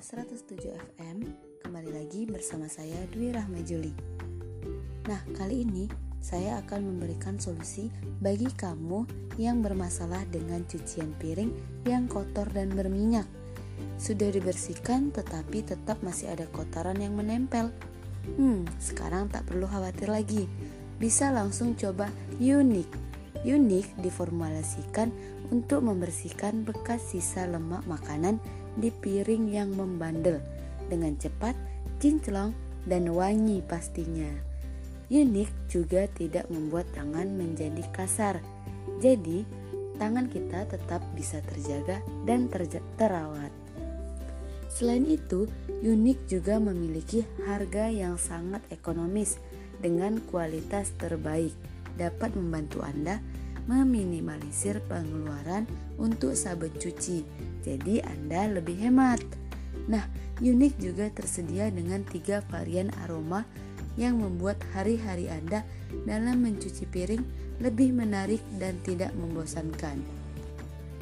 Surabaya 107 FM Kembali lagi bersama saya Dwi Rahma Juli. Nah kali ini saya akan memberikan solusi bagi kamu yang bermasalah dengan cucian piring yang kotor dan berminyak. Sudah dibersihkan tetapi tetap masih ada kotoran yang menempel. Hmm sekarang tak perlu khawatir lagi. Bisa langsung coba unik Unik diformulasikan untuk membersihkan bekas sisa lemak makanan di piring yang membandel dengan cepat, kinclong, dan wangi pastinya. Unik juga tidak membuat tangan menjadi kasar. Jadi, tangan kita tetap bisa terjaga dan terawat. Selain itu, Unik juga memiliki harga yang sangat ekonomis dengan kualitas terbaik. Dapat membantu Anda meminimalisir pengeluaran untuk sabun cuci. Jadi Anda lebih hemat. Nah, Unik juga tersedia dengan tiga varian aroma yang membuat hari-hari Anda dalam mencuci piring lebih menarik dan tidak membosankan.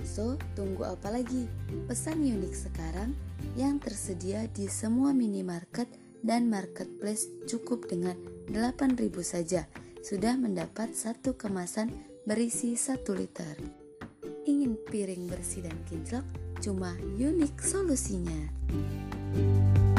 So, tunggu apa lagi? Pesan Unik sekarang yang tersedia di semua minimarket dan marketplace cukup dengan 8000 saja. Sudah mendapat satu kemasan berisi 1 liter. Ingin piring bersih dan kinclok? Cuma unik solusinya. thank you